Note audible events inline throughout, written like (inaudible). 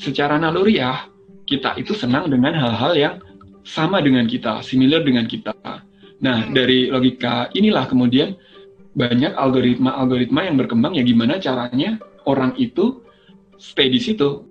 secara naluriah kita itu senang dengan hal-hal yang sama dengan kita, similar dengan kita. Nah, dari logika inilah kemudian banyak algoritma-algoritma yang berkembang ya gimana caranya orang itu stay di situ.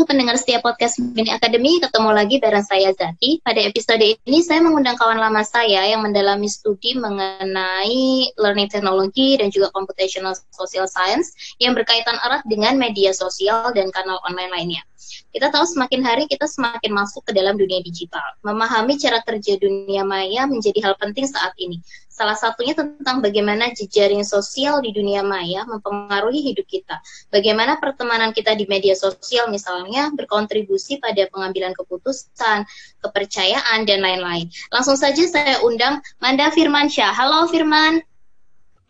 Halo pendengar setiap podcast Mini Academy, ketemu lagi bareng saya Zaki. Pada episode ini saya mengundang kawan lama saya yang mendalami studi mengenai learning technology dan juga computational social science yang berkaitan erat dengan media sosial dan kanal online lainnya. Kita tahu semakin hari kita semakin masuk ke dalam dunia digital. Memahami cara kerja dunia maya menjadi hal penting saat ini. Salah satunya tentang bagaimana jejaring sosial di dunia maya mempengaruhi hidup kita. Bagaimana pertemanan kita di media sosial misalnya berkontribusi pada pengambilan keputusan, kepercayaan, dan lain-lain. Langsung saja saya undang Manda Firmansyah. Halo Firman.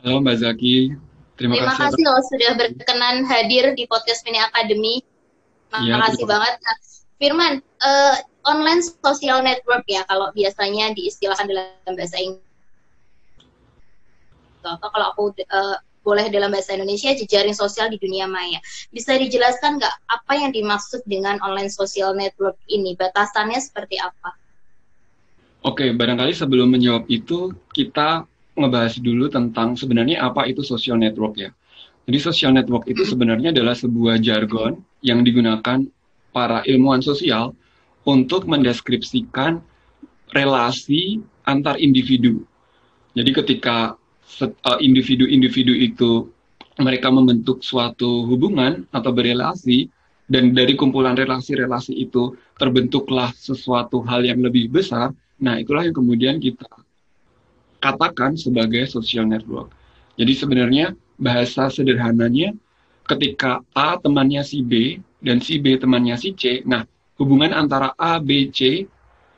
Halo Mbak Zaki. Terima, Terima kasih, kasih loh sudah berkenan hadir di podcast Mini Academy. Terima ya, kasih banget. Nah, Firman, uh, online social network ya kalau biasanya diistilahkan dalam bahasa Inggris. Atau kalau aku uh, boleh dalam bahasa Indonesia jejaring sosial di dunia maya. Bisa dijelaskan nggak apa yang dimaksud dengan online social network ini? Batasannya seperti apa? Oke, barangkali sebelum menjawab itu kita ngebahas dulu tentang sebenarnya apa itu social network ya. Jadi social network itu sebenarnya adalah sebuah jargon yang digunakan para ilmuwan sosial untuk mendeskripsikan relasi antar individu. Jadi ketika individu-individu itu mereka membentuk suatu hubungan atau berelasi dan dari kumpulan relasi-relasi itu terbentuklah sesuatu hal yang lebih besar. Nah, itulah yang kemudian kita katakan sebagai social network. Jadi sebenarnya bahasa sederhananya ketika A temannya si B dan si B temannya si C, nah hubungan antara A, B, C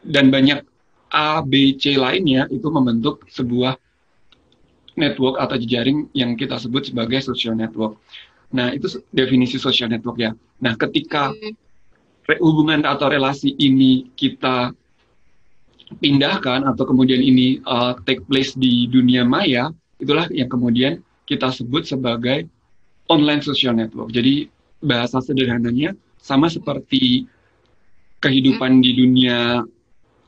dan banyak A, B, C lainnya itu membentuk sebuah network atau jejaring yang kita sebut sebagai social network. Nah, itu definisi social network ya. Nah, ketika hubungan atau relasi ini kita pindahkan atau kemudian ini uh, take place di dunia maya, itulah yang kemudian kita sebut sebagai online social network. Jadi bahasa sederhananya sama seperti kehidupan di dunia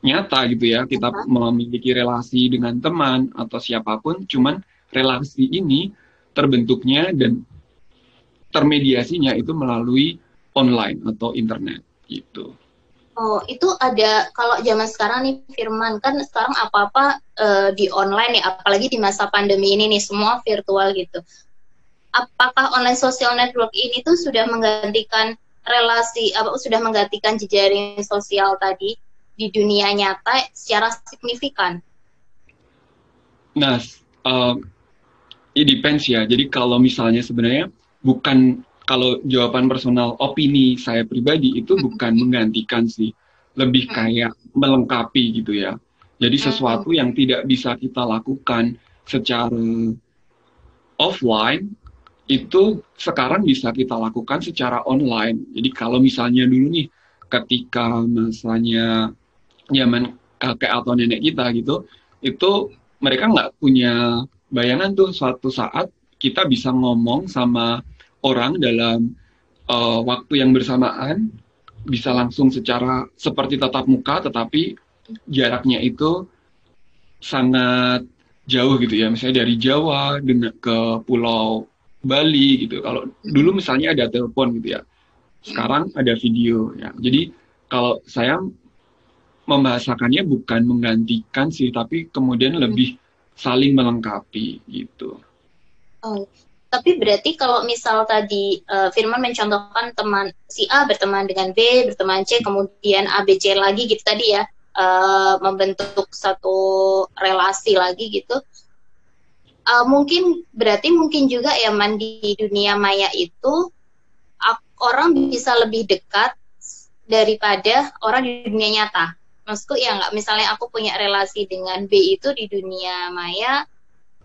nyata gitu ya. Kita memiliki relasi dengan teman atau siapa pun, cuman relasi ini terbentuknya dan termediasinya itu melalui online atau internet gitu. Oh, itu ada kalau zaman sekarang nih Firman kan sekarang apa-apa uh, di online ya, apalagi di masa pandemi ini nih semua virtual gitu. Apakah online social network ini tuh sudah menggantikan relasi apa sudah menggantikan jejaring sosial tadi di dunia nyata secara signifikan? Nah, uh, it depends ya. Jadi kalau misalnya sebenarnya bukan kalau jawaban personal opini saya pribadi itu bukan menggantikan sih, lebih kayak melengkapi gitu ya. Jadi sesuatu yang tidak bisa kita lakukan secara offline itu sekarang bisa kita lakukan secara online. Jadi kalau misalnya dulu nih ketika masanya zaman kakek atau nenek kita gitu, itu mereka nggak punya bayangan tuh suatu saat kita bisa ngomong sama orang dalam uh, waktu yang bersamaan bisa langsung secara seperti tatap muka tetapi jaraknya itu sangat jauh gitu ya. Misalnya dari Jawa ke Pulau Bali gitu. Kalau dulu misalnya ada telepon gitu ya. Sekarang ada video ya. Jadi kalau saya membahasakannya bukan menggantikan sih tapi kemudian lebih saling melengkapi gitu. Oh, tapi berarti kalau misal tadi uh, Firman mencontohkan teman si A berteman dengan B, berteman C, kemudian A, B, C lagi gitu tadi ya, uh, membentuk satu relasi lagi gitu. Uh, mungkin berarti mungkin juga ya man di dunia maya itu orang bisa lebih dekat daripada orang di dunia nyata. Maksudku ya nggak misalnya aku punya relasi dengan B itu di dunia maya,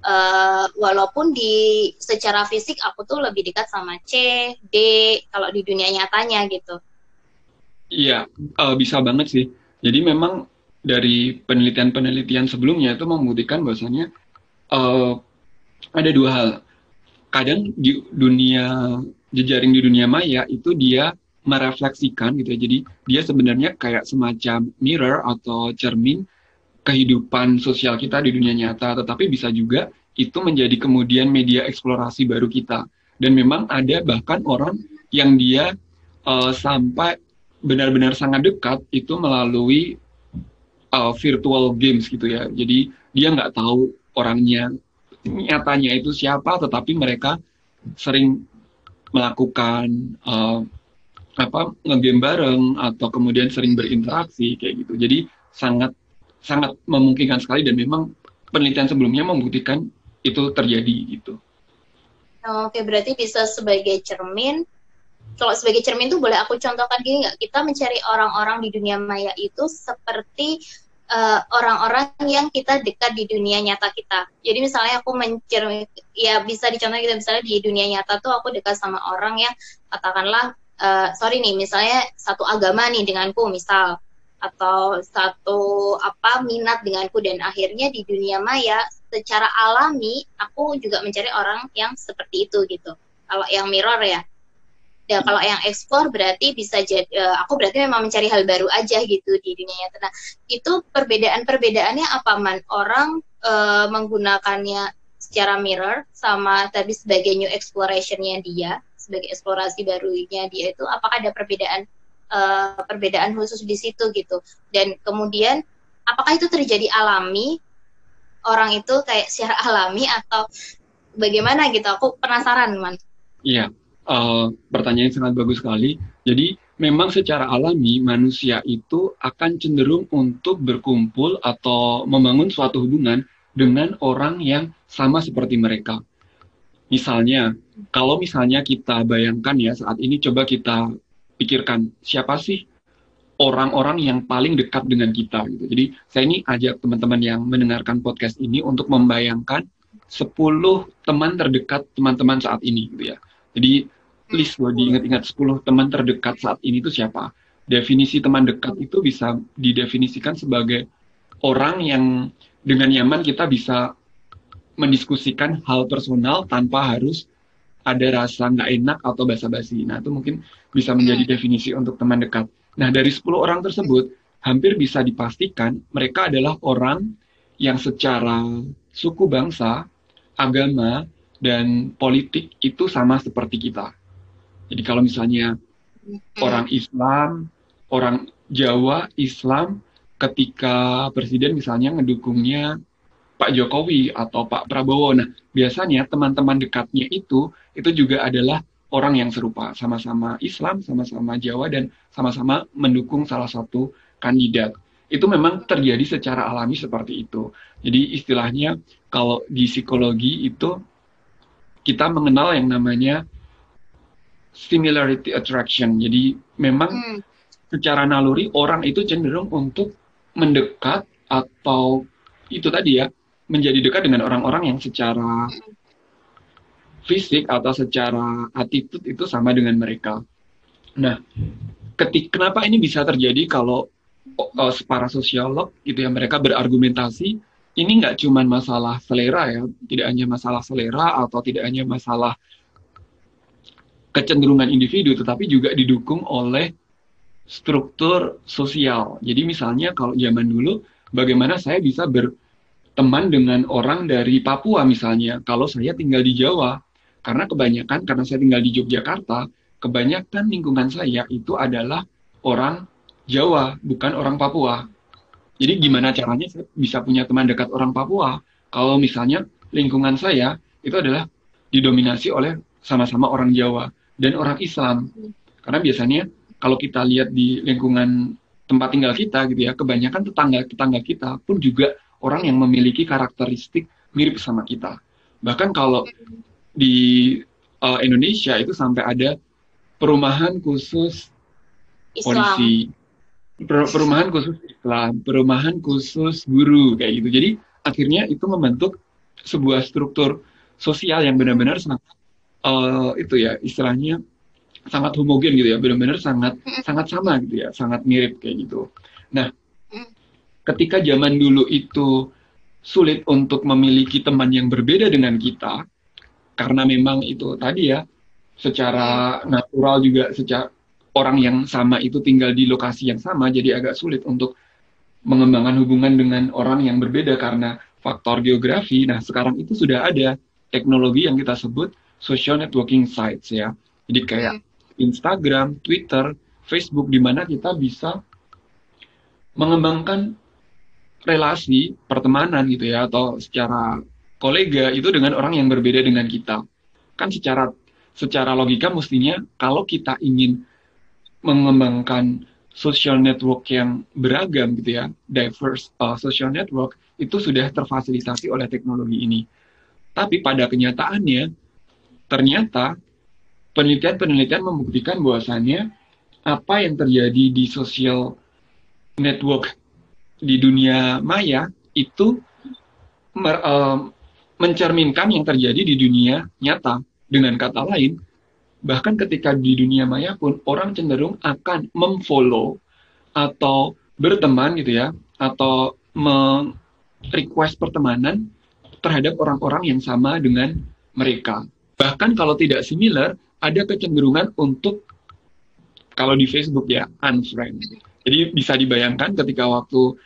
uh, walaupun di secara fisik aku tuh lebih dekat sama C, D kalau di dunia nyatanya gitu. Iya, uh, bisa banget sih. Jadi memang dari penelitian-penelitian sebelumnya itu membuktikan bahwasanya uh, ada dua hal. kadang di dunia jejaring di dunia maya itu dia merefleksikan gitu ya. Jadi dia sebenarnya kayak semacam mirror atau cermin kehidupan sosial kita di dunia nyata, tetapi bisa juga itu menjadi kemudian media eksplorasi baru kita. Dan memang ada bahkan orang yang dia uh, sampai benar-benar sangat dekat itu melalui uh, virtual games gitu ya. Jadi dia nggak tahu orangnya nyatanya itu siapa, tetapi mereka sering melakukan uh, apa ngegame bareng atau kemudian sering berinteraksi kayak gitu. Jadi sangat sangat memungkinkan sekali dan memang penelitian sebelumnya membuktikan itu terjadi gitu. Oke, berarti bisa sebagai cermin. Kalau sebagai cermin itu boleh aku contohkan gini nggak? Kita mencari orang-orang di dunia maya itu seperti Eh, orang-orang uh, yang kita dekat di dunia nyata kita. Jadi misalnya aku mencer ya bisa dicontoh kita misalnya di dunia nyata tuh aku dekat sama orang yang katakanlah uh, sorry nih misalnya satu agama nih denganku misal atau satu apa minat denganku dan akhirnya di dunia maya secara alami aku juga mencari orang yang seperti itu gitu. Kalau yang mirror ya Ya kalau yang ekspor berarti bisa jadi uh, aku berarti memang mencari hal baru aja gitu di dunia nyata. Nah, itu perbedaan-perbedaannya apa man? Orang uh, menggunakannya secara mirror sama tapi sebagai new explorationnya dia, sebagai eksplorasi barunya dia itu apakah ada perbedaan uh, perbedaan khusus di situ gitu. Dan kemudian apakah itu terjadi alami orang itu kayak secara (laughs) alami atau bagaimana gitu? Aku penasaran, Man. Iya uh, pertanyaan yang sangat bagus sekali. Jadi memang secara alami manusia itu akan cenderung untuk berkumpul atau membangun suatu hubungan dengan orang yang sama seperti mereka. Misalnya, kalau misalnya kita bayangkan ya saat ini coba kita pikirkan siapa sih orang-orang yang paling dekat dengan kita gitu. Jadi saya ini ajak teman-teman yang mendengarkan podcast ini untuk membayangkan 10 teman terdekat teman-teman saat ini gitu ya. Jadi please lo diingat-ingat 10 teman terdekat saat ini itu siapa. Definisi teman dekat itu bisa didefinisikan sebagai orang yang dengan nyaman kita bisa mendiskusikan hal personal tanpa harus ada rasa nggak enak atau basa-basi. Nah, itu mungkin bisa menjadi hmm. definisi untuk teman dekat. Nah, dari 10 orang tersebut, hampir bisa dipastikan mereka adalah orang yang secara suku bangsa, agama, dan politik itu sama seperti kita. Jadi kalau misalnya hmm. orang Islam, orang Jawa Islam ketika presiden misalnya ngedukungnya Pak Jokowi atau Pak Prabowo. Nah, biasanya teman-teman dekatnya itu itu juga adalah orang yang serupa, sama-sama Islam, sama-sama Jawa dan sama-sama mendukung salah satu kandidat. Itu memang terjadi secara alami seperti itu. Jadi istilahnya kalau di psikologi itu kita mengenal yang namanya similarity attraction. Jadi memang hmm. secara naluri orang itu cenderung untuk mendekat atau itu tadi ya menjadi dekat dengan orang-orang yang secara fisik atau secara attitude itu sama dengan mereka. Nah, ketik kenapa ini bisa terjadi kalau uh, para sosiolog gitu ya mereka berargumentasi ini nggak cuma masalah selera ya, tidak hanya masalah selera atau tidak hanya masalah kecenderungan individu, tetapi juga didukung oleh struktur sosial. Jadi misalnya kalau zaman dulu, bagaimana saya bisa berteman dengan orang dari Papua misalnya, kalau saya tinggal di Jawa, karena kebanyakan karena saya tinggal di Yogyakarta, kebanyakan lingkungan saya itu adalah orang Jawa, bukan orang Papua. Jadi gimana caranya saya bisa punya teman dekat orang Papua? Kalau misalnya lingkungan saya itu adalah didominasi oleh sama-sama orang Jawa dan orang Islam. Karena biasanya kalau kita lihat di lingkungan tempat tinggal kita gitu ya, kebanyakan tetangga-tetangga kita pun juga orang yang memiliki karakteristik mirip sama kita. Bahkan kalau di uh, Indonesia itu sampai ada perumahan khusus Islam. polisi, per perumahan khusus Islam, perumahan khusus guru kayak gitu. Jadi akhirnya itu membentuk sebuah struktur sosial yang benar-benar sangat uh, itu ya istilahnya sangat homogen gitu ya, benar-benar sangat sangat sama gitu ya, sangat mirip kayak gitu. Nah, ketika zaman dulu itu sulit untuk memiliki teman yang berbeda dengan kita, karena memang itu tadi ya secara natural juga secara orang yang sama itu tinggal di lokasi yang sama jadi agak sulit untuk mengembangkan hubungan dengan orang yang berbeda karena faktor geografi. Nah, sekarang itu sudah ada teknologi yang kita sebut social networking sites ya. Jadi kayak. Instagram, Twitter, Facebook di mana kita bisa mengembangkan relasi pertemanan gitu ya atau secara kolega itu dengan orang yang berbeda dengan kita. Kan secara secara logika mestinya kalau kita ingin mengembangkan social network yang beragam gitu ya, diverse uh, social network itu sudah terfasilitasi oleh teknologi ini. Tapi pada kenyataannya ternyata penelitian-penelitian membuktikan bahwasannya apa yang terjadi di social network di dunia maya itu mer, uh, mencerminkan yang terjadi di dunia nyata. Dengan kata lain, bahkan ketika di dunia maya pun orang cenderung akan memfollow atau berteman gitu ya, atau request pertemanan terhadap orang-orang yang sama dengan mereka. Bahkan kalau tidak similar, ada kecenderungan untuk kalau di Facebook ya unfriend. Jadi bisa dibayangkan ketika waktu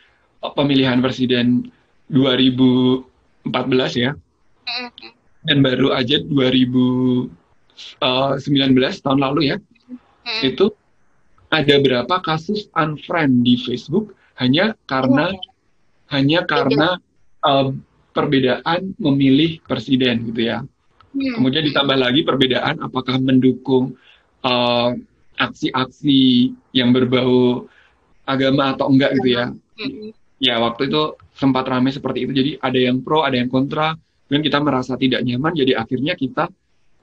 pemilihan presiden 2014 ya, dan baru aja 2019 eh, tahun lalu ya, itu ada berapa kasus unfriend di Facebook? Hanya karena hanya karena uh, perbedaan memilih presiden gitu ya. Kemudian ditambah lagi perbedaan apakah mendukung uh, aksi-aksi yang berbau agama atau enggak gitu ya ya waktu itu sempat ramai seperti itu jadi ada yang pro ada yang kontra dan kita merasa tidak nyaman jadi akhirnya kita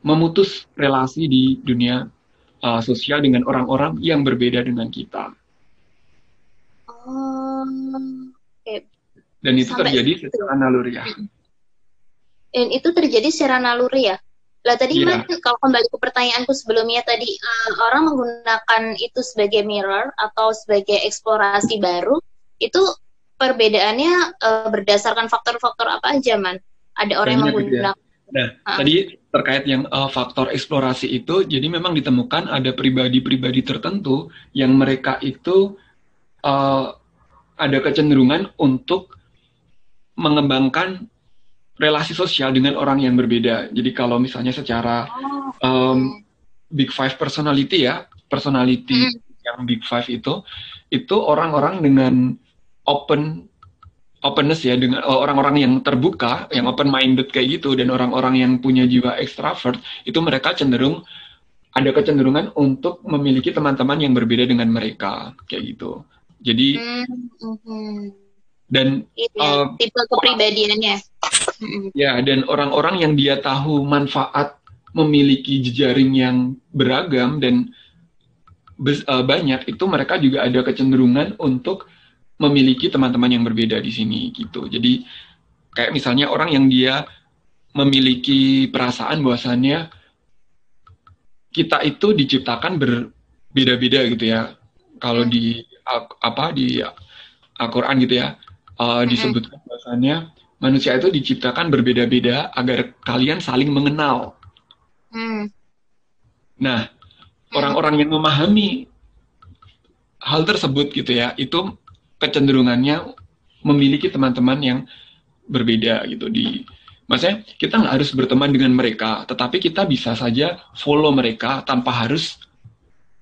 memutus relasi di dunia uh, sosial dengan orang-orang yang berbeda dengan kita. Oh, okay. Dan itu Sampai terjadi itu. secara naluri ya. Dan itu terjadi secara naluri ya. Lah tadi yeah. man, kalau kembali ke pertanyaanku sebelumnya tadi uh, orang menggunakan itu sebagai mirror atau sebagai eksplorasi baru itu perbedaannya uh, berdasarkan faktor-faktor apa aja, Man? Ada orang yang menggunakan. Nah, uh. tadi terkait yang uh, faktor eksplorasi itu, jadi memang ditemukan ada pribadi-pribadi tertentu yang mereka itu uh, ada kecenderungan untuk mengembangkan relasi sosial dengan orang yang berbeda. Jadi kalau misalnya secara oh, um, big five personality ya, personality hmm. yang big five itu, itu orang-orang dengan open openness ya dengan eh, orang-orang yang terbuka, yang open minded kayak gitu dan orang-orang yang punya jiwa ekstrovert itu mereka cenderung ada kecenderungan untuk memiliki teman-teman yang berbeda dengan mereka kayak gitu. Jadi mm-hmm. dan uh, tipe kepribadiannya. Ya dan orang-orang yang dia tahu manfaat memiliki jejaring yang beragam dan uh, banyak itu mereka juga ada kecenderungan untuk memiliki teman-teman yang berbeda di sini gitu. Jadi kayak misalnya orang yang dia memiliki perasaan bahwasannya kita itu diciptakan berbeda-beda gitu ya. Kalau di apa di Al-Qur'an gitu ya, uh, disebutkan bahwasannya manusia itu diciptakan berbeda-beda agar kalian saling mengenal. Mm. Nah, orang-orang yang memahami hal tersebut gitu ya, itu kecenderungannya memiliki teman-teman yang berbeda gitu di maksudnya kita nggak harus berteman dengan mereka tetapi kita bisa saja follow mereka tanpa harus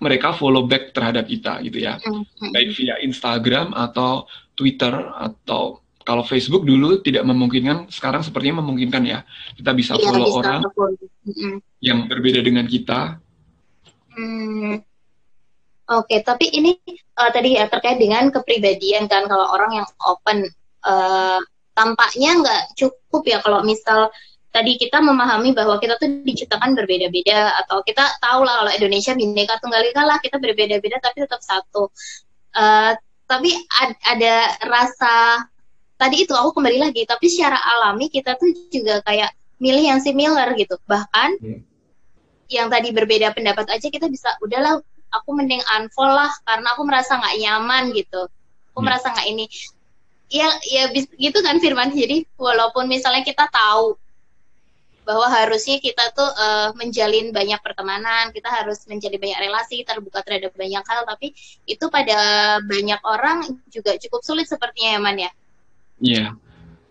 mereka follow back terhadap kita gitu ya mm-hmm. baik via Instagram atau Twitter atau kalau Facebook dulu tidak memungkinkan sekarang sepertinya memungkinkan ya kita bisa iya, follow bisa orang mm-hmm. yang berbeda dengan kita mm. Oke, tapi ini uh, tadi ya terkait dengan kepribadian kan kalau orang yang open uh, tampaknya nggak cukup ya kalau misal tadi kita memahami bahwa kita tuh diciptakan berbeda-beda atau kita tahu lah kalau Indonesia bineka tunggal ika lah kita berbeda-beda tapi tetap satu. Uh, tapi ad, ada rasa tadi itu aku kembali lagi tapi secara alami kita tuh juga kayak milih yang similar gitu bahkan yeah. yang tadi berbeda pendapat aja kita bisa udahlah aku mending unfollow lah karena aku merasa nggak nyaman gitu aku hmm. merasa nggak ini ya ya gitu kan Firman jadi walaupun misalnya kita tahu bahwa harusnya kita tuh uh, menjalin banyak pertemanan, kita harus menjadi banyak relasi, terbuka terhadap banyak hal, tapi itu pada banyak orang juga cukup sulit sepertinya ya Man ya. Iya, yeah.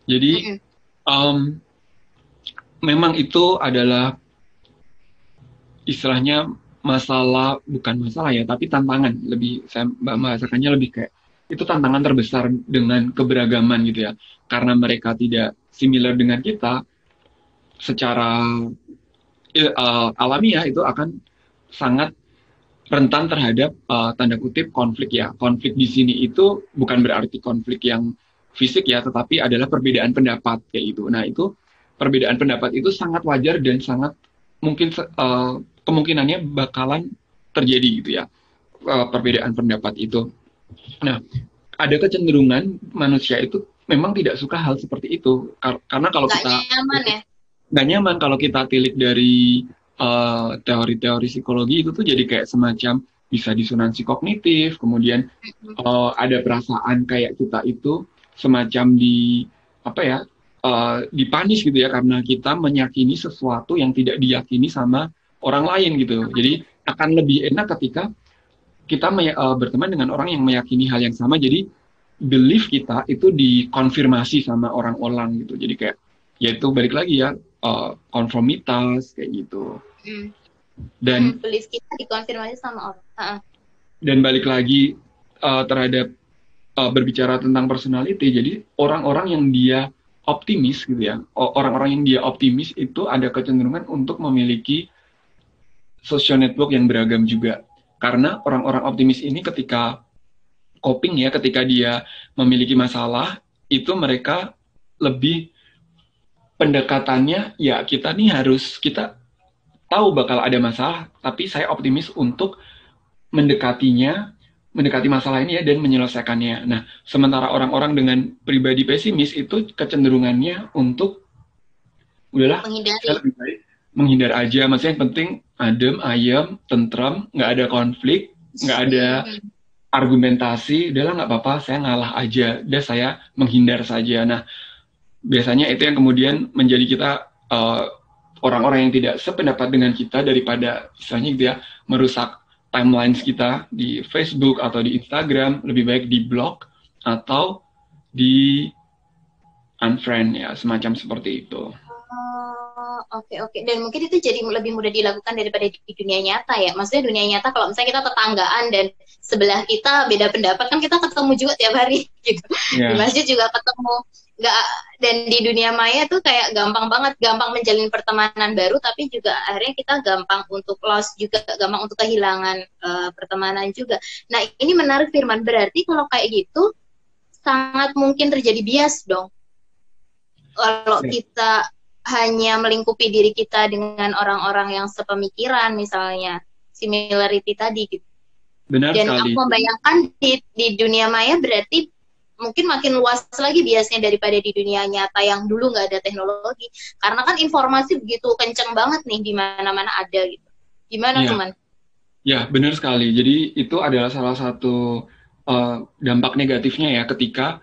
jadi mm -hmm. um, memang itu adalah istilahnya masalah bukan masalah ya, tapi tantangan lebih saya bahasakannya lebih kayak itu tantangan terbesar dengan keberagaman gitu ya, karena mereka tidak similar dengan kita secara uh, alamiah itu akan sangat rentan terhadap uh, tanda kutip konflik ya. Konflik di sini itu bukan berarti konflik yang fisik ya, tetapi adalah perbedaan pendapat kayak itu. Nah itu perbedaan pendapat itu sangat wajar dan sangat mungkin uh, kemungkinannya bakalan terjadi gitu ya uh, perbedaan pendapat itu. Nah ada kecenderungan manusia itu memang tidak suka hal seperti itu karena kalau Gak kita nyaman ya nggak nyaman kalau kita tilik dari eh, teori-teori psikologi itu tuh jadi kayak semacam bisa disonansi kognitif, kemudian uh, ada perasaan kayak kita itu semacam di apa ya uh, dipanis gitu ya karena kita meyakini sesuatu yang tidak diyakini sama orang lain gitu. Jadi akan lebih enak ketika kita uh, berteman dengan orang yang meyakini hal yang sama. Jadi belief kita itu dikonfirmasi sama orang-orang gitu. Jadi kayak yaitu balik lagi ya uh, konformitas kayak gitu. Hmm. Dan hmm, belief kita dikonfirmasi sama orang. Uh -uh. Dan balik lagi uh, terhadap uh, berbicara tentang personality, jadi orang-orang yang dia optimis gitu ya, orang-orang yang dia optimis itu ada kecenderungan untuk memiliki social network yang beragam juga. Karena orang-orang optimis ini ketika coping ya, ketika dia memiliki masalah, itu mereka lebih pendekatannya ya kita nih harus kita tahu bakal ada masalah, tapi saya optimis untuk mendekatinya, mendekati masalah ini ya dan menyelesaikannya. Nah, sementara orang-orang dengan pribadi pesimis itu kecenderungannya untuk udahlah menghindari. saya lebih baik menghindar aja. Maksudnya yang penting adem, ayam, tentram, nggak ada konflik, nggak ada argumentasi, udahlah nggak apa-apa, saya ngalah aja, udah saya menghindar saja. Nah, biasanya itu yang kemudian menjadi kita eh, orang-orang yang tidak sependapat dengan kita daripada misalnya gitu ya merusak timelines kita di Facebook atau di Instagram lebih baik di blog atau di unfriend ya semacam seperti itu. Oke okay, oke. Okay. Dan mungkin itu jadi lebih mudah dilakukan daripada di dunia nyata ya. Maksudnya dunia nyata kalau misalnya kita tetanggaan dan sebelah kita beda pendapat kan kita ketemu juga tiap hari (laughs) gitu. Yeah. Di masjid juga ketemu nggak dan di dunia maya tuh kayak gampang banget gampang menjalin pertemanan baru tapi juga akhirnya kita gampang untuk lost juga gampang untuk kehilangan uh, pertemanan juga nah ini menarik Firman berarti kalau kayak gitu sangat mungkin terjadi bias dong kalau ya. kita hanya melingkupi diri kita dengan orang-orang yang sepemikiran misalnya similarity tadi gitu Benar dan sekali. aku membayangkan di, di dunia maya berarti mungkin makin luas lagi biasanya daripada di dunia nyata yang dulu nggak ada teknologi karena kan informasi begitu kenceng banget nih di mana-mana ada gitu gimana ya. teman? Ya benar sekali jadi itu adalah salah satu uh, dampak negatifnya ya ketika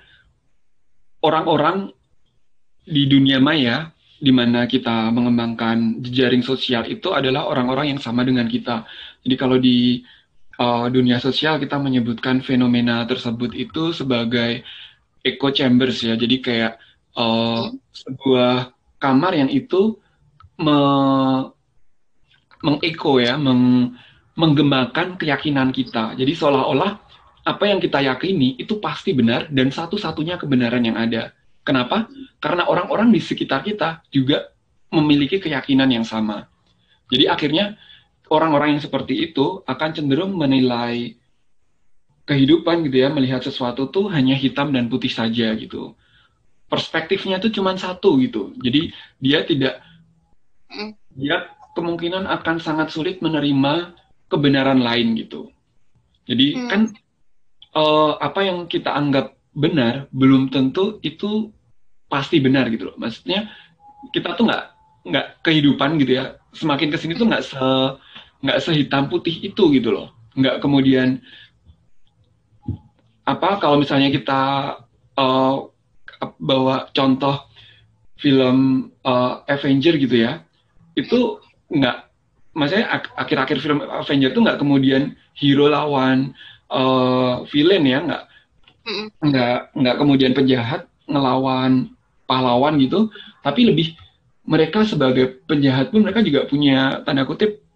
orang-orang di dunia maya di mana kita mengembangkan jejaring sosial itu adalah orang-orang yang sama dengan kita jadi kalau di uh, dunia sosial kita menyebutkan fenomena tersebut itu sebagai echo chambers ya. Jadi kayak uh, sebuah kamar yang itu me mengeko ya, meng menggemakan keyakinan kita. Jadi seolah-olah apa yang kita yakini itu pasti benar dan satu-satunya kebenaran yang ada. Kenapa? Karena orang-orang di sekitar kita juga memiliki keyakinan yang sama. Jadi akhirnya orang-orang yang seperti itu akan cenderung menilai kehidupan gitu ya, melihat sesuatu tuh hanya hitam dan putih saja gitu. Perspektifnya tuh cuma satu gitu. Jadi dia tidak dia kemungkinan akan sangat sulit menerima kebenaran lain gitu. Jadi hmm. kan uh, apa yang kita anggap benar belum tentu itu pasti benar gitu loh. Maksudnya kita tuh nggak nggak kehidupan gitu ya. Semakin ke sini tuh nggak se nggak sehitam putih itu gitu loh nggak kemudian apa kalau misalnya kita uh, bawa contoh film uh, Avenger gitu ya itu nggak maksudnya ak akhir-akhir film Avenger itu nggak kemudian hero lawan uh, villain ya nggak nggak nggak kemudian penjahat ngelawan pahlawan gitu tapi lebih mereka sebagai penjahat pun mereka juga punya tanda kutip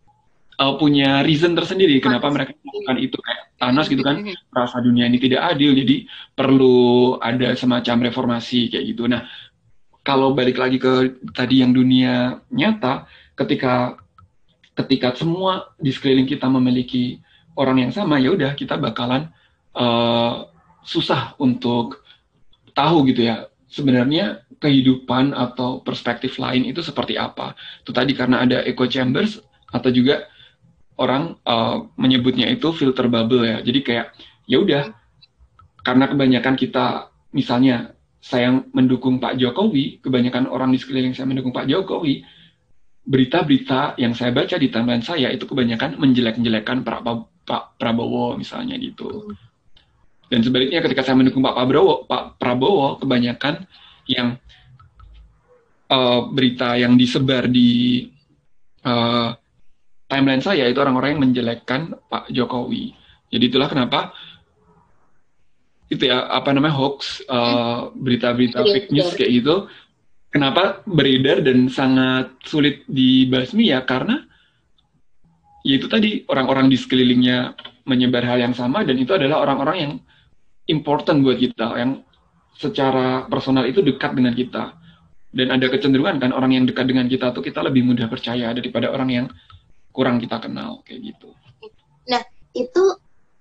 uh, punya reason tersendiri kenapa mereka melakukan itu kayak Thanos gitu kan rasa dunia ini tidak adil jadi perlu ada semacam reformasi kayak gitu. Nah kalau balik lagi ke tadi yang dunia nyata ketika ketika semua di sekeliling kita memiliki orang yang sama ya udah kita bakalan uh, susah untuk tahu gitu ya sebenarnya kehidupan atau perspektif lain itu seperti apa. Itu tadi karena ada echo chambers atau juga orang uh, menyebutnya itu filter bubble ya. Jadi kayak ya udah karena kebanyakan kita misalnya saya mendukung Pak Jokowi, kebanyakan orang di sekeliling saya mendukung Pak Jokowi, berita-berita yang saya baca di timeline saya itu kebanyakan menjelek-jelekan Pak Prabowo misalnya gitu. Dan sebaliknya ketika saya mendukung Pak Prabowo, Pak Prabowo kebanyakan yang uh, berita yang disebar di uh, timeline saya itu orang-orang yang menjelekkan Pak Jokowi. Jadi itulah kenapa itu ya apa namanya hoax, uh, berita-berita uh, fake news kayak gitu. Kenapa beredar dan sangat sulit dibasmi ya karena ya itu tadi orang-orang di sekelilingnya menyebar hal yang sama dan itu adalah orang-orang yang important buat kita yang secara personal itu dekat dengan kita dan ada kecenderungan kan orang yang dekat dengan kita tuh kita lebih mudah percaya daripada orang yang kurang kita kenal kayak gitu. Nah itu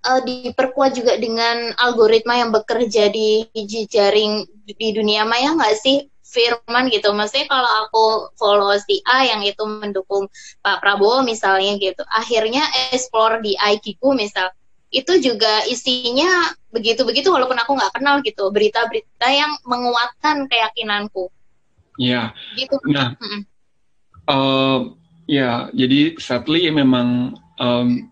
uh, diperkuat juga dengan algoritma yang bekerja di jaring di dunia maya nggak sih Firman gitu, maksudnya kalau aku follow si A yang itu mendukung Pak Prabowo misalnya gitu, akhirnya explore di IQ misal, itu juga isinya begitu-begitu walaupun aku nggak kenal gitu berita-berita yang menguatkan keyakinanku. Iya. Gitu. Nah, mm -mm. Uh, ya jadi sadly memang um,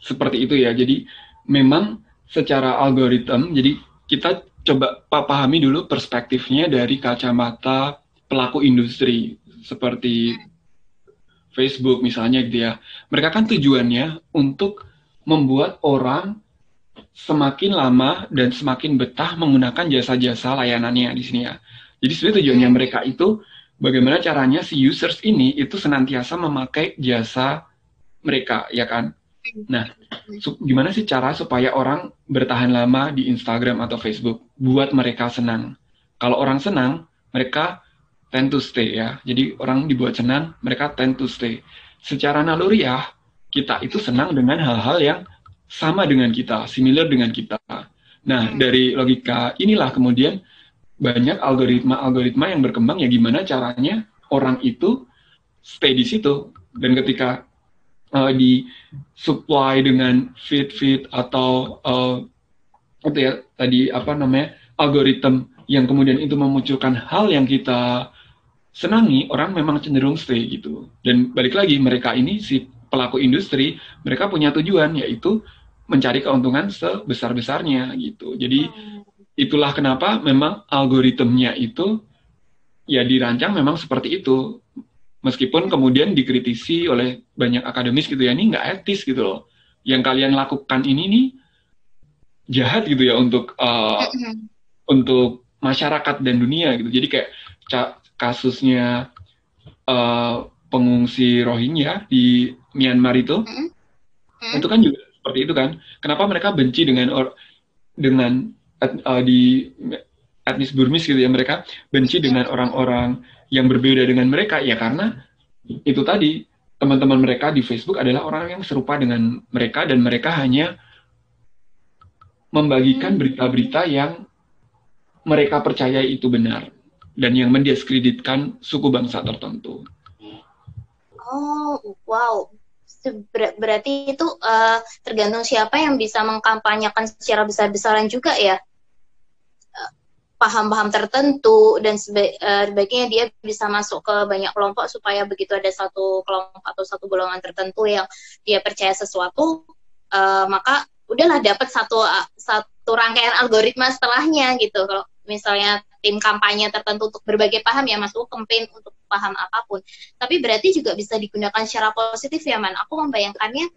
seperti itu ya. Jadi memang secara algoritma, jadi kita coba pahami dulu perspektifnya dari kacamata pelaku industri seperti Facebook misalnya gitu ya. Mereka kan tujuannya untuk membuat orang semakin lama dan semakin betah menggunakan jasa-jasa layanannya di sini ya. Jadi sebenarnya tujuannya mereka itu bagaimana caranya si users ini itu senantiasa memakai jasa mereka ya kan. Nah, gimana sih cara supaya orang bertahan lama di Instagram atau Facebook buat mereka senang? Kalau orang senang, mereka tend to stay ya. Jadi orang dibuat senang, mereka tend to stay. Secara naluriah, kita itu senang dengan hal-hal yang sama dengan kita, similar dengan kita. Nah, hmm. dari logika inilah kemudian banyak algoritma-algoritma yang berkembang ya gimana caranya orang itu stay di situ dan ketika uh, di supply dengan feed-feed atau uh, itu ya tadi apa namanya algoritma yang kemudian itu memunculkan hal yang kita senangi orang memang cenderung stay gitu dan balik lagi mereka ini si pelaku industri mereka punya tujuan yaitu mencari keuntungan sebesar-besarnya gitu. Jadi itulah kenapa memang algoritmnya itu ya dirancang memang seperti itu. Meskipun kemudian dikritisi oleh banyak akademis gitu ya, ini nggak etis gitu loh. Yang kalian lakukan ini nih jahat gitu ya untuk uh, untuk masyarakat dan dunia gitu. Jadi kayak kasusnya uh, pengungsi Rohingya di Myanmar itu, mm -hmm. itu kan juga seperti itu kan. Kenapa mereka benci dengan or, dengan et, uh, di etnis Burmis gitu ya mereka benci dengan orang-orang yang berbeda dengan mereka ya karena itu tadi teman-teman mereka di Facebook adalah orang yang serupa dengan mereka dan mereka hanya membagikan hmm. berita-berita yang mereka percaya itu benar dan yang mendiskreditkan suku bangsa tertentu. Oh, wow. Ber berarti itu uh, tergantung siapa yang bisa mengkampanyekan secara besar-besaran juga ya eh, paham-paham tertentu dan seba uh, sebaiknya dia bisa masuk ke banyak kelompok supaya begitu ada satu kelompok atau satu golongan tertentu yang dia percaya sesuatu uh, maka udahlah dapat satu satu rangkaian algoritma setelahnya gitu kalau misalnya tim kampanye tertentu untuk berbagai paham ya Mas, campaign untuk paham apa pun. Tapi berarti juga bisa digunakan secara positif ya Man. Aku membayangkannya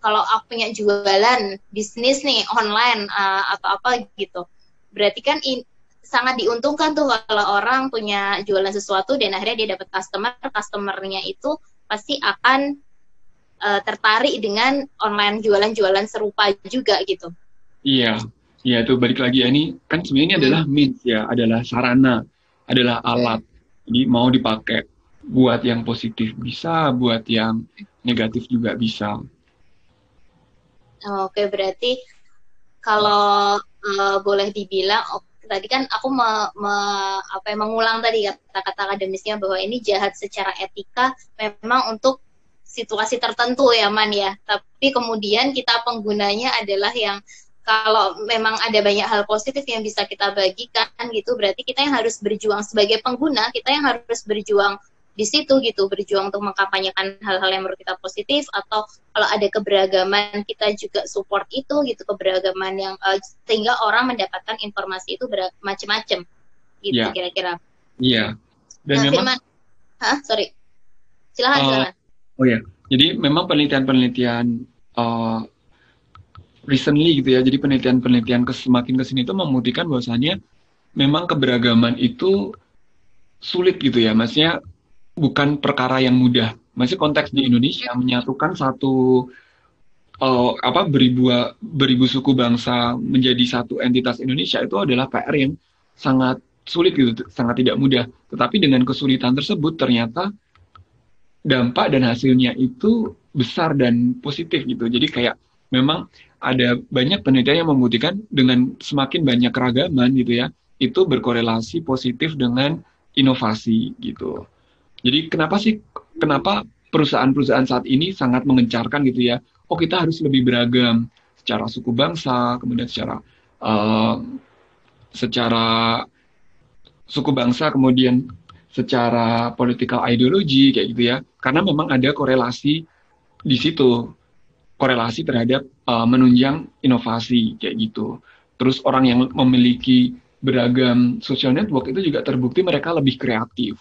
kalau aku punya jualan bisnis nih online uh, atau apa gitu. Berarti kan in, sangat diuntungkan tuh kalau orang punya jualan sesuatu dan akhirnya dia dapat customer, customernya itu pasti akan uh, tertarik dengan online jualan-jualan serupa juga gitu. Iya, iya itu balik lagi ya ini kan sebenarnya ini hmm. adalah means ya, adalah sarana, adalah alat. Jadi mau dipakai buat yang positif bisa, buat yang negatif juga bisa. Oke, berarti kalau uh, boleh dibilang tadi kan aku me, me, apa ya, mengulang tadi kata-kata akademisnya bahwa ini jahat secara etika memang untuk situasi tertentu ya man ya tapi kemudian kita penggunanya adalah yang kalau memang ada banyak hal positif yang bisa kita bagikan gitu berarti kita yang harus berjuang sebagai pengguna kita yang harus berjuang di situ gitu berjuang untuk mengkampanyekan hal-hal yang menurut kita positif atau kalau ada keberagaman kita juga support itu gitu keberagaman yang uh, sehingga orang mendapatkan informasi itu macam-macam gitu kira kira-kira. Iya. Dan nah, memang Firman, Hah? sorry. Silahkan, uh, silahkan. Oh ya, jadi memang penelitian-penelitian uh, recently gitu ya, jadi penelitian-penelitian semakin ke sini itu membuktikan bahwasannya memang keberagaman itu sulit gitu ya, maksudnya bukan perkara yang mudah. Masih konteks di Indonesia menyatukan satu uh, apa beribu beribu suku bangsa menjadi satu entitas Indonesia itu adalah PR yang sangat sulit gitu, sangat tidak mudah. Tetapi dengan kesulitan tersebut ternyata dampak dan hasilnya itu besar dan positif gitu. Jadi kayak memang ada banyak penelitian yang membuktikan dengan semakin banyak keragaman gitu ya, itu berkorelasi positif dengan inovasi gitu. Jadi kenapa sih kenapa perusahaan-perusahaan saat ini sangat mengencarkan gitu ya? Oh kita harus lebih beragam secara suku bangsa, kemudian secara uh, secara suku bangsa, kemudian secara political ideology kayak gitu ya karena memang ada korelasi di situ korelasi terhadap uh, menunjang inovasi kayak gitu. Terus orang yang memiliki beragam social network itu juga terbukti mereka lebih kreatif.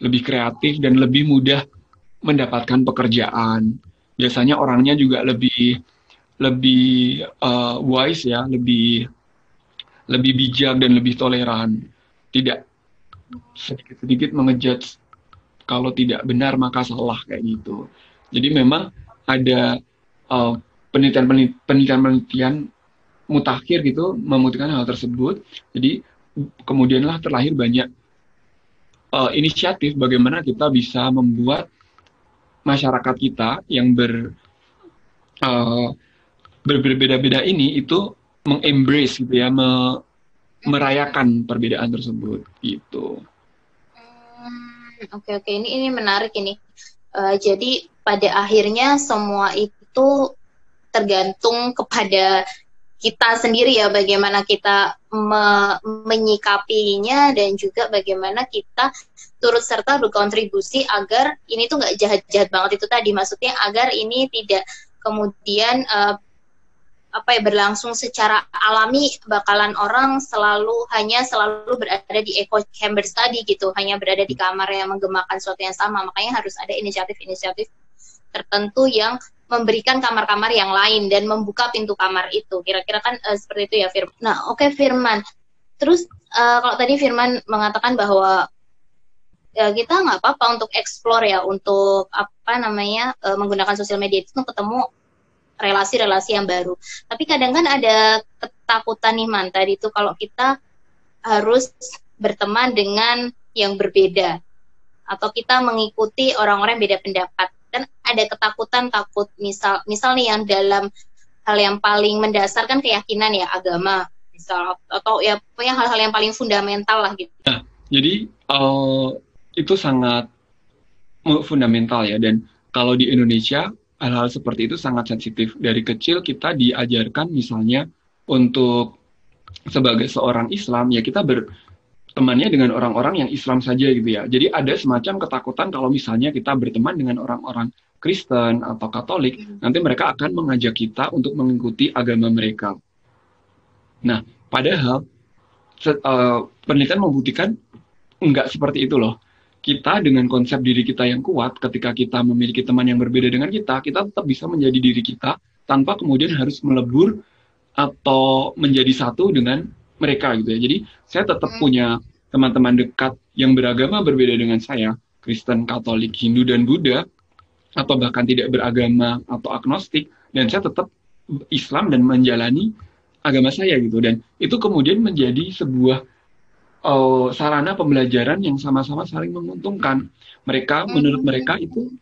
Lebih kreatif dan lebih mudah mendapatkan pekerjaan. Biasanya orangnya juga lebih lebih uh, wise ya lebih lebih bijak dan lebih toleran. Tidak sedikit-sedikit mengejudge kalau tidak benar maka salah kayak gitu. Jadi memang ada uh, penelitian-penelitian mutakhir gitu membuktikan hal tersebut. Jadi kemudianlah terlahir banyak uh, inisiatif bagaimana kita bisa membuat masyarakat kita yang ber uh, berbeda-beda ini itu mengembrace gitu ya, me, merayakan perbedaan tersebut gitu. Hmm, oke oke ini ini menarik ini. Uh, jadi pada akhirnya semua itu tergantung kepada kita sendiri ya bagaimana kita me menyikapinya dan juga bagaimana kita turut serta berkontribusi agar ini tuh nggak jahat-jahat banget itu tadi. Maksudnya agar ini tidak kemudian uh, apa ya berlangsung secara alami bakalan orang selalu hanya selalu berada di echo chamber tadi gitu. Hanya berada di kamar yang menggemakan sesuatu yang sama. Makanya harus ada inisiatif-inisiatif tertentu yang memberikan kamar-kamar yang lain dan membuka pintu kamar itu kira-kira kan uh, seperti itu ya Firman. Nah oke okay, Firman terus uh, kalau tadi Firman mengatakan bahwa ya kita nggak apa-apa untuk explore ya untuk apa namanya uh, menggunakan sosial media itu ketemu relasi-relasi yang baru. Tapi kadang kan ada ketakutan nih man tadi itu kalau kita harus berteman dengan yang berbeda atau kita mengikuti orang-orang beda pendapat dan ada ketakutan takut misal misal yang dalam hal yang paling mendasar kan keyakinan ya agama misal atau ya punya hal-hal yang paling fundamental lah gitu. Nah, jadi uh, itu sangat fundamental ya dan kalau di Indonesia hal-hal seperti itu sangat sensitif. Dari kecil kita diajarkan misalnya untuk sebagai seorang Islam ya kita bertemannya dengan orang-orang yang Islam saja gitu ya. Jadi ada semacam ketakutan kalau misalnya kita berteman dengan orang-orang Kristen atau Katolik, hmm. nanti mereka akan mengajak kita untuk mengikuti agama mereka. Nah, padahal uh, penelitian membuktikan enggak seperti itu loh. Kita dengan konsep diri kita yang kuat, ketika kita memiliki teman yang berbeda dengan kita, kita tetap bisa menjadi diri kita tanpa kemudian harus melebur atau menjadi satu dengan mereka gitu ya. Jadi saya tetap hmm. punya teman-teman dekat yang beragama berbeda dengan saya, Kristen, Katolik, Hindu, dan Buddha, atau bahkan tidak beragama atau agnostik, dan saya tetap Islam dan menjalani agama saya gitu. Dan itu kemudian menjadi sebuah uh, sarana pembelajaran yang sama-sama saling menguntungkan. Mereka, hmm. menurut mereka itu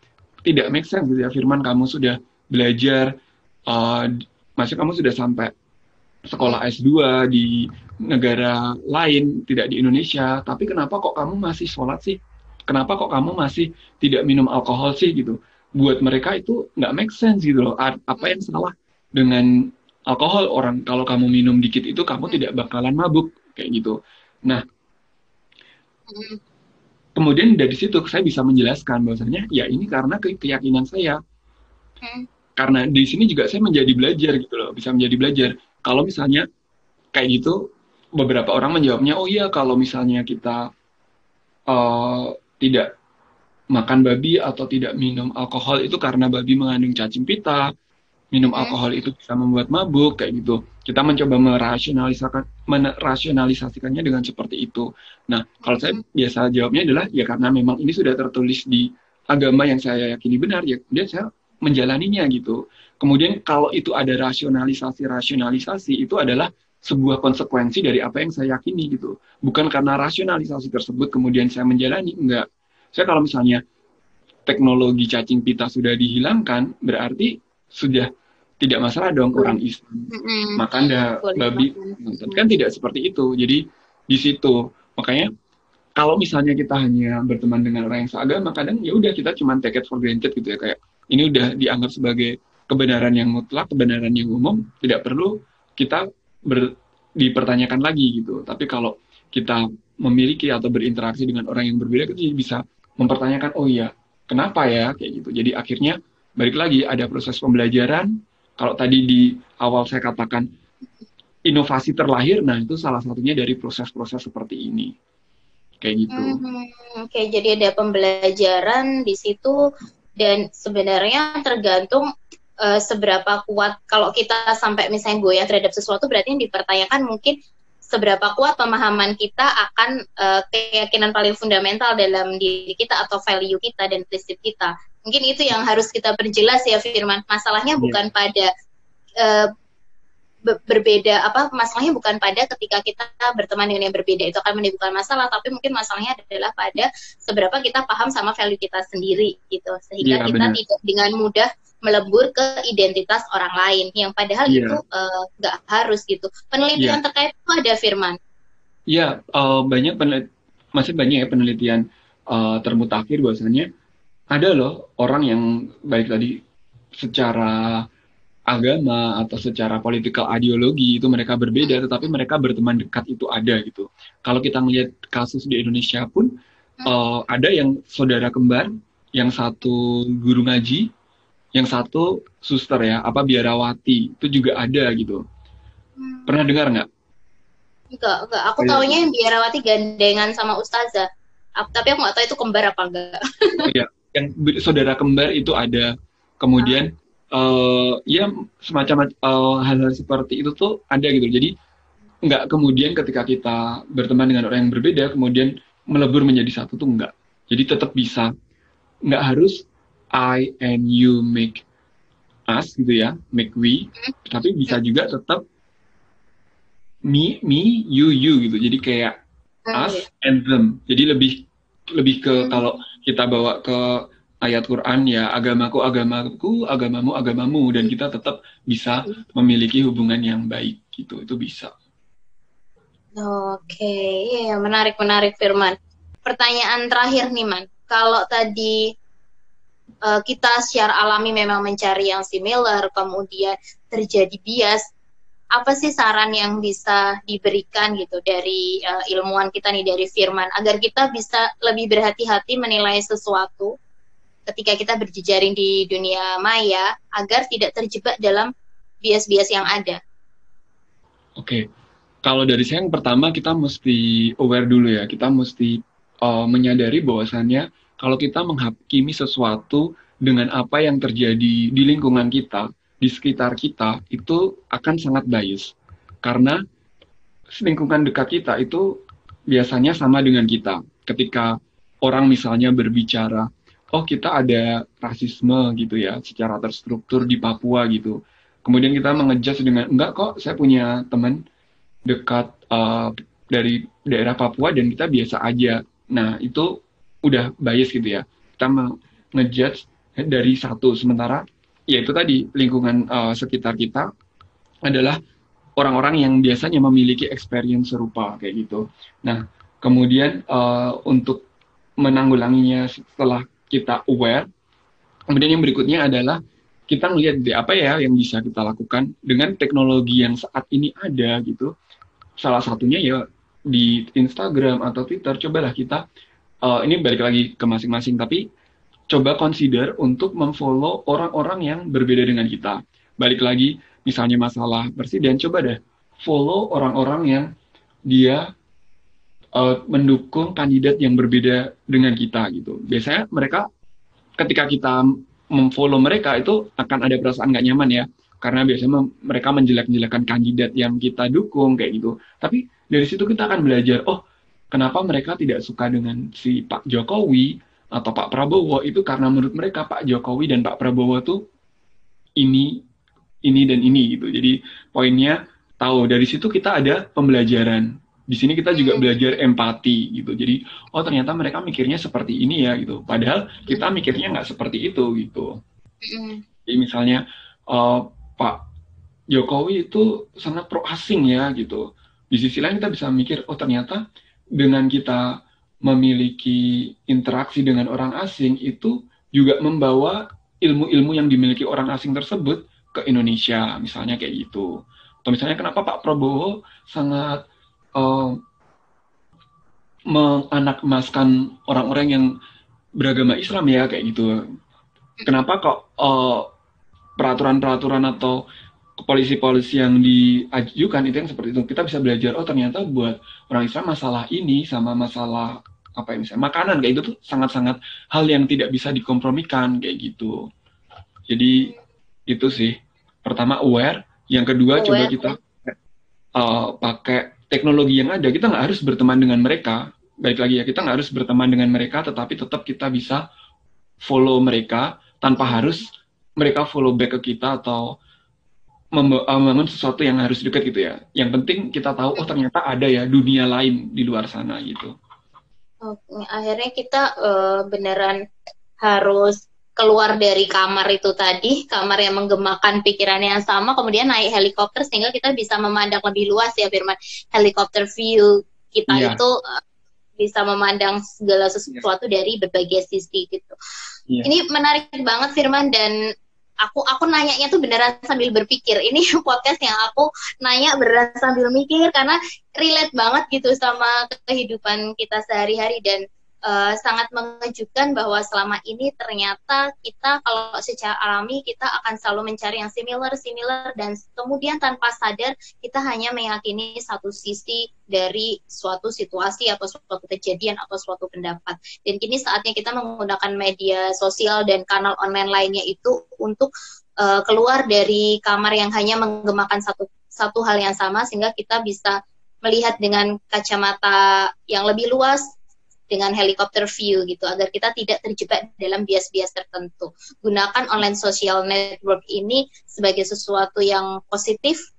tidak make sense gitu ya. Firman kamu sudah belajar, uh, masih kamu sudah sampai sekolah S2 di negara lain, tidak di Indonesia, tapi kenapa kok kamu masih sholat sih? Kenapa kok kamu masih tidak minum alkohol sih gitu? Buat mereka itu nggak make sense gitu loh. Apa yang salah dengan alkohol orang? Kalau kamu minum dikit itu kamu tidak bakalan mabuk kayak gitu. Nah, kemudian dari situ saya bisa menjelaskan bahwasanya ya ini karena keyakinan saya. Hmm. Karena di sini juga saya menjadi belajar gitu loh, bisa menjadi belajar. Kalau misalnya kayak gitu, beberapa orang menjawabnya, oh iya kalau misalnya kita uh, tidak makan babi atau tidak minum alkohol itu karena babi mengandung cacing pita, minum alkohol itu bisa membuat mabuk kayak gitu. Kita mencoba merasionalisasikan merasionalisasikannya dengan seperti itu. Nah, kalau saya biasa jawabnya adalah ya karena memang ini sudah tertulis di agama yang saya yakini benar ya kemudian saya menjalaninya gitu. Kemudian kalau itu ada rasionalisasi-rasionalisasi itu adalah sebuah konsekuensi dari apa yang saya yakini gitu. Bukan karena rasionalisasi tersebut kemudian saya menjalani, enggak. Saya kalau misalnya teknologi cacing pita sudah dihilangkan, berarti sudah tidak masalah dong orang Islam makan dah babi. kan tidak seperti itu. Jadi di situ. Makanya kalau misalnya kita hanya berteman dengan orang yang seagama kadang ya udah kita cuma take it for granted gitu ya. Kayak ini udah dianggap sebagai kebenaran yang mutlak, kebenaran yang umum, tidak perlu kita ber, dipertanyakan lagi gitu. Tapi kalau kita memiliki atau berinteraksi dengan orang yang berbeda, kita bisa mempertanyakan, oh iya, kenapa ya kayak gitu. Jadi akhirnya balik lagi ada proses pembelajaran. Kalau tadi di awal saya katakan inovasi terlahir, nah itu salah satunya dari proses-proses seperti ini. Kayak gitu. Hmm, Oke, okay, jadi ada pembelajaran di situ dan sebenarnya tergantung uh, seberapa kuat kalau kita sampai misalnya goyah terhadap sesuatu berarti yang dipertanyakan mungkin seberapa kuat pemahaman kita akan uh, keyakinan paling fundamental dalam diri kita atau value kita dan prinsip kita. Mungkin itu yang harus kita perjelas ya Firman. Masalahnya yeah. bukan pada uh, berbeda apa masalahnya bukan pada ketika kita berteman dengan yang berbeda itu akan menimbulkan masalah tapi mungkin masalahnya adalah pada seberapa kita paham sama value kita sendiri gitu sehingga ya, kita tidak dengan mudah melebur ke identitas orang lain yang padahal ya. itu eh, nggak uh, harus gitu penelitian ya. terkait itu ada firman ya uh, banyak penelit masih banyak ya penelitian uh, termutakhir bahwasanya ada loh orang yang baik tadi secara agama atau secara political ideologi itu mereka berbeda, tetapi mereka berteman dekat itu ada gitu. Kalau kita melihat kasus di Indonesia pun uh, ada yang saudara kembar, yang satu guru ngaji, yang satu suster ya, apa biarawati itu juga ada gitu. Pernah dengar nggak? Enggak, enggak. Aku oh, taunya yang biarawati gandengan sama ustazah. Tapi aku nggak tahu itu kembar apa enggak. (laughs) Iya, yang saudara kembar itu ada. Kemudian ah uh, ya semacam uh, hal-hal seperti itu tuh ada gitu jadi nggak kemudian ketika kita berteman dengan orang yang berbeda kemudian melebur menjadi satu tuh nggak jadi tetap bisa nggak harus I and you make us gitu ya make we. Tapi bisa juga tetap me me you you gitu. Jadi kayak us and them. Jadi lebih lebih ke kalau kita bawa ke ayat Quran ya agamaku agamaku agamamu agamamu. Dan kita tetap bisa memiliki hubungan yang baik gitu. Itu bisa. Oke, okay. ya menarik menarik Firman. Pertanyaan terakhir nih Man, kalau tadi uh, kita secara alami memang mencari yang similar, kemudian terjadi bias, apa sih saran yang bisa diberikan gitu dari uh, ilmuwan kita nih dari Firman agar kita bisa lebih berhati-hati menilai sesuatu ketika kita berjejaring di dunia maya agar tidak terjebak dalam bias-bias yang ada. Oke, kalau dari saya yang pertama kita mesti aware dulu ya, kita mesti uh, menyadari bahwasannya kalau kita menghakimi sesuatu dengan apa yang terjadi di lingkungan kita, di sekitar kita, itu akan sangat bias. Karena lingkungan dekat kita itu biasanya sama dengan kita. Ketika orang misalnya berbicara, oh kita ada rasisme gitu ya, secara terstruktur di Papua gitu. Kemudian kita mengejudge dengan, enggak kok saya punya teman dekat uh, dari daerah Papua dan kita biasa aja. Nah, itu udah bias gitu ya. Kita ngejudge dari satu sementara ya itu tadi lingkungan uh, sekitar kita adalah orang-orang yang biasanya memiliki experience serupa kayak gitu. Nah, kemudian uh, untuk menanggulanginya setelah kita aware, kemudian yang berikutnya adalah kita melihat apa ya yang bisa kita lakukan dengan teknologi yang saat ini ada gitu salah satunya ya di Instagram atau Twitter cobalah kita uh, ini balik lagi ke masing-masing tapi coba consider untuk memfollow orang-orang yang berbeda dengan kita. Balik lagi misalnya masalah presiden coba deh follow orang-orang yang dia uh, mendukung kandidat yang berbeda dengan kita gitu. Biasanya mereka ketika kita memfollow mereka itu akan ada perasaan nggak nyaman ya. Karena biasanya mereka menjelek-jelekan kandidat yang kita dukung kayak gitu. Tapi dari situ kita akan belajar, oh kenapa mereka tidak suka dengan si Pak Jokowi atau Pak Prabowo itu karena menurut mereka Pak Jokowi dan Pak Prabowo tuh ini ini dan ini gitu. Jadi poinnya tahu dari situ kita ada pembelajaran. Di sini kita juga hmm. belajar empati gitu. Jadi oh ternyata mereka mikirnya seperti ini ya gitu. Padahal kita mikirnya nggak seperti itu gitu. Hmm. Jadi misalnya uh, Pak Jokowi itu sangat pro asing ya gitu. Di sisi lain kita bisa mikir, oh ternyata dengan kita memiliki interaksi dengan orang asing itu juga membawa ilmu-ilmu yang dimiliki orang asing tersebut ke Indonesia, misalnya kayak gitu. Atau misalnya kenapa Pak Prabowo sangat uh, menganak orang-orang yang beragama Islam ya kayak gitu. Kenapa kok uh, peraturan-peraturan atau polisi-polisi yang diajukan itu yang seperti itu. Kita bisa belajar oh ternyata buat orang Islam masalah ini sama masalah apa ya misalnya makanan kayak itu tuh sangat-sangat hal yang tidak bisa dikompromikan kayak gitu. Jadi itu sih. Pertama aware. Yang kedua aware. coba kita uh, pakai teknologi yang ada. Kita nggak harus berteman dengan mereka. Baik lagi ya kita nggak harus berteman dengan mereka tetapi tetap kita bisa follow mereka tanpa harus mereka follow back ke kita atau membangun sesuatu yang harus dekat gitu ya. Yang penting kita tahu oh ternyata ada ya dunia lain di luar sana gitu. Oke, akhirnya kita uh, beneran harus keluar dari kamar itu tadi, kamar yang menggemakan pikirannya yang sama, kemudian naik helikopter sehingga kita bisa memandang lebih luas ya Firman. Helikopter view kita yeah. itu uh, bisa memandang segala sesuatu yeah. dari berbagai sisi gitu. Yeah. Ini menarik banget Firman dan aku aku nanyanya tuh beneran sambil berpikir. Ini (laughs) podcast yang aku nanya beneran sambil mikir karena relate banget gitu sama kehidupan kita sehari-hari. Dan uh, sangat mengejutkan bahwa selama ini ternyata kita kalau secara alami kita akan selalu mencari yang similar similar dan kemudian tanpa sadar kita hanya meyakini satu sisi dari suatu situasi atau suatu kejadian atau suatu pendapat. Dan kini saatnya kita menggunakan media sosial dan kanal online lainnya itu untuk uh, keluar dari kamar yang hanya menggemakan satu satu hal yang sama sehingga kita bisa melihat dengan kacamata yang lebih luas dengan helikopter view gitu agar kita tidak terjebak dalam bias-bias tertentu. Gunakan online social network ini sebagai sesuatu yang positif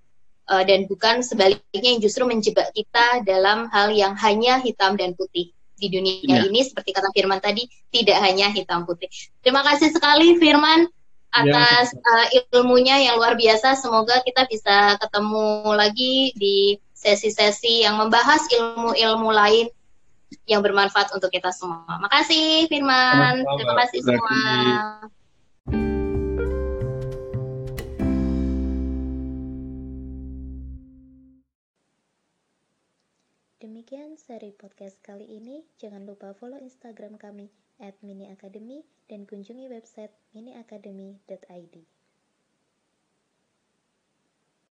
uh, dan bukan sebaliknya yang justru menjebak kita dalam hal yang hanya hitam dan putih. Di dunia ya. ini seperti kata Firman tadi tidak hanya hitam putih. Terima kasih sekali Firman atas ya. uh, ilmunya yang luar biasa. Semoga kita bisa ketemu lagi di sesi-sesi yang membahas ilmu-ilmu lain yang bermanfaat untuk kita semua. Makasih Firman. Terima kasih semua. Demikian seri podcast kali ini. Jangan lupa follow Instagram kami miniacademy dan kunjungi website miniacademy.id.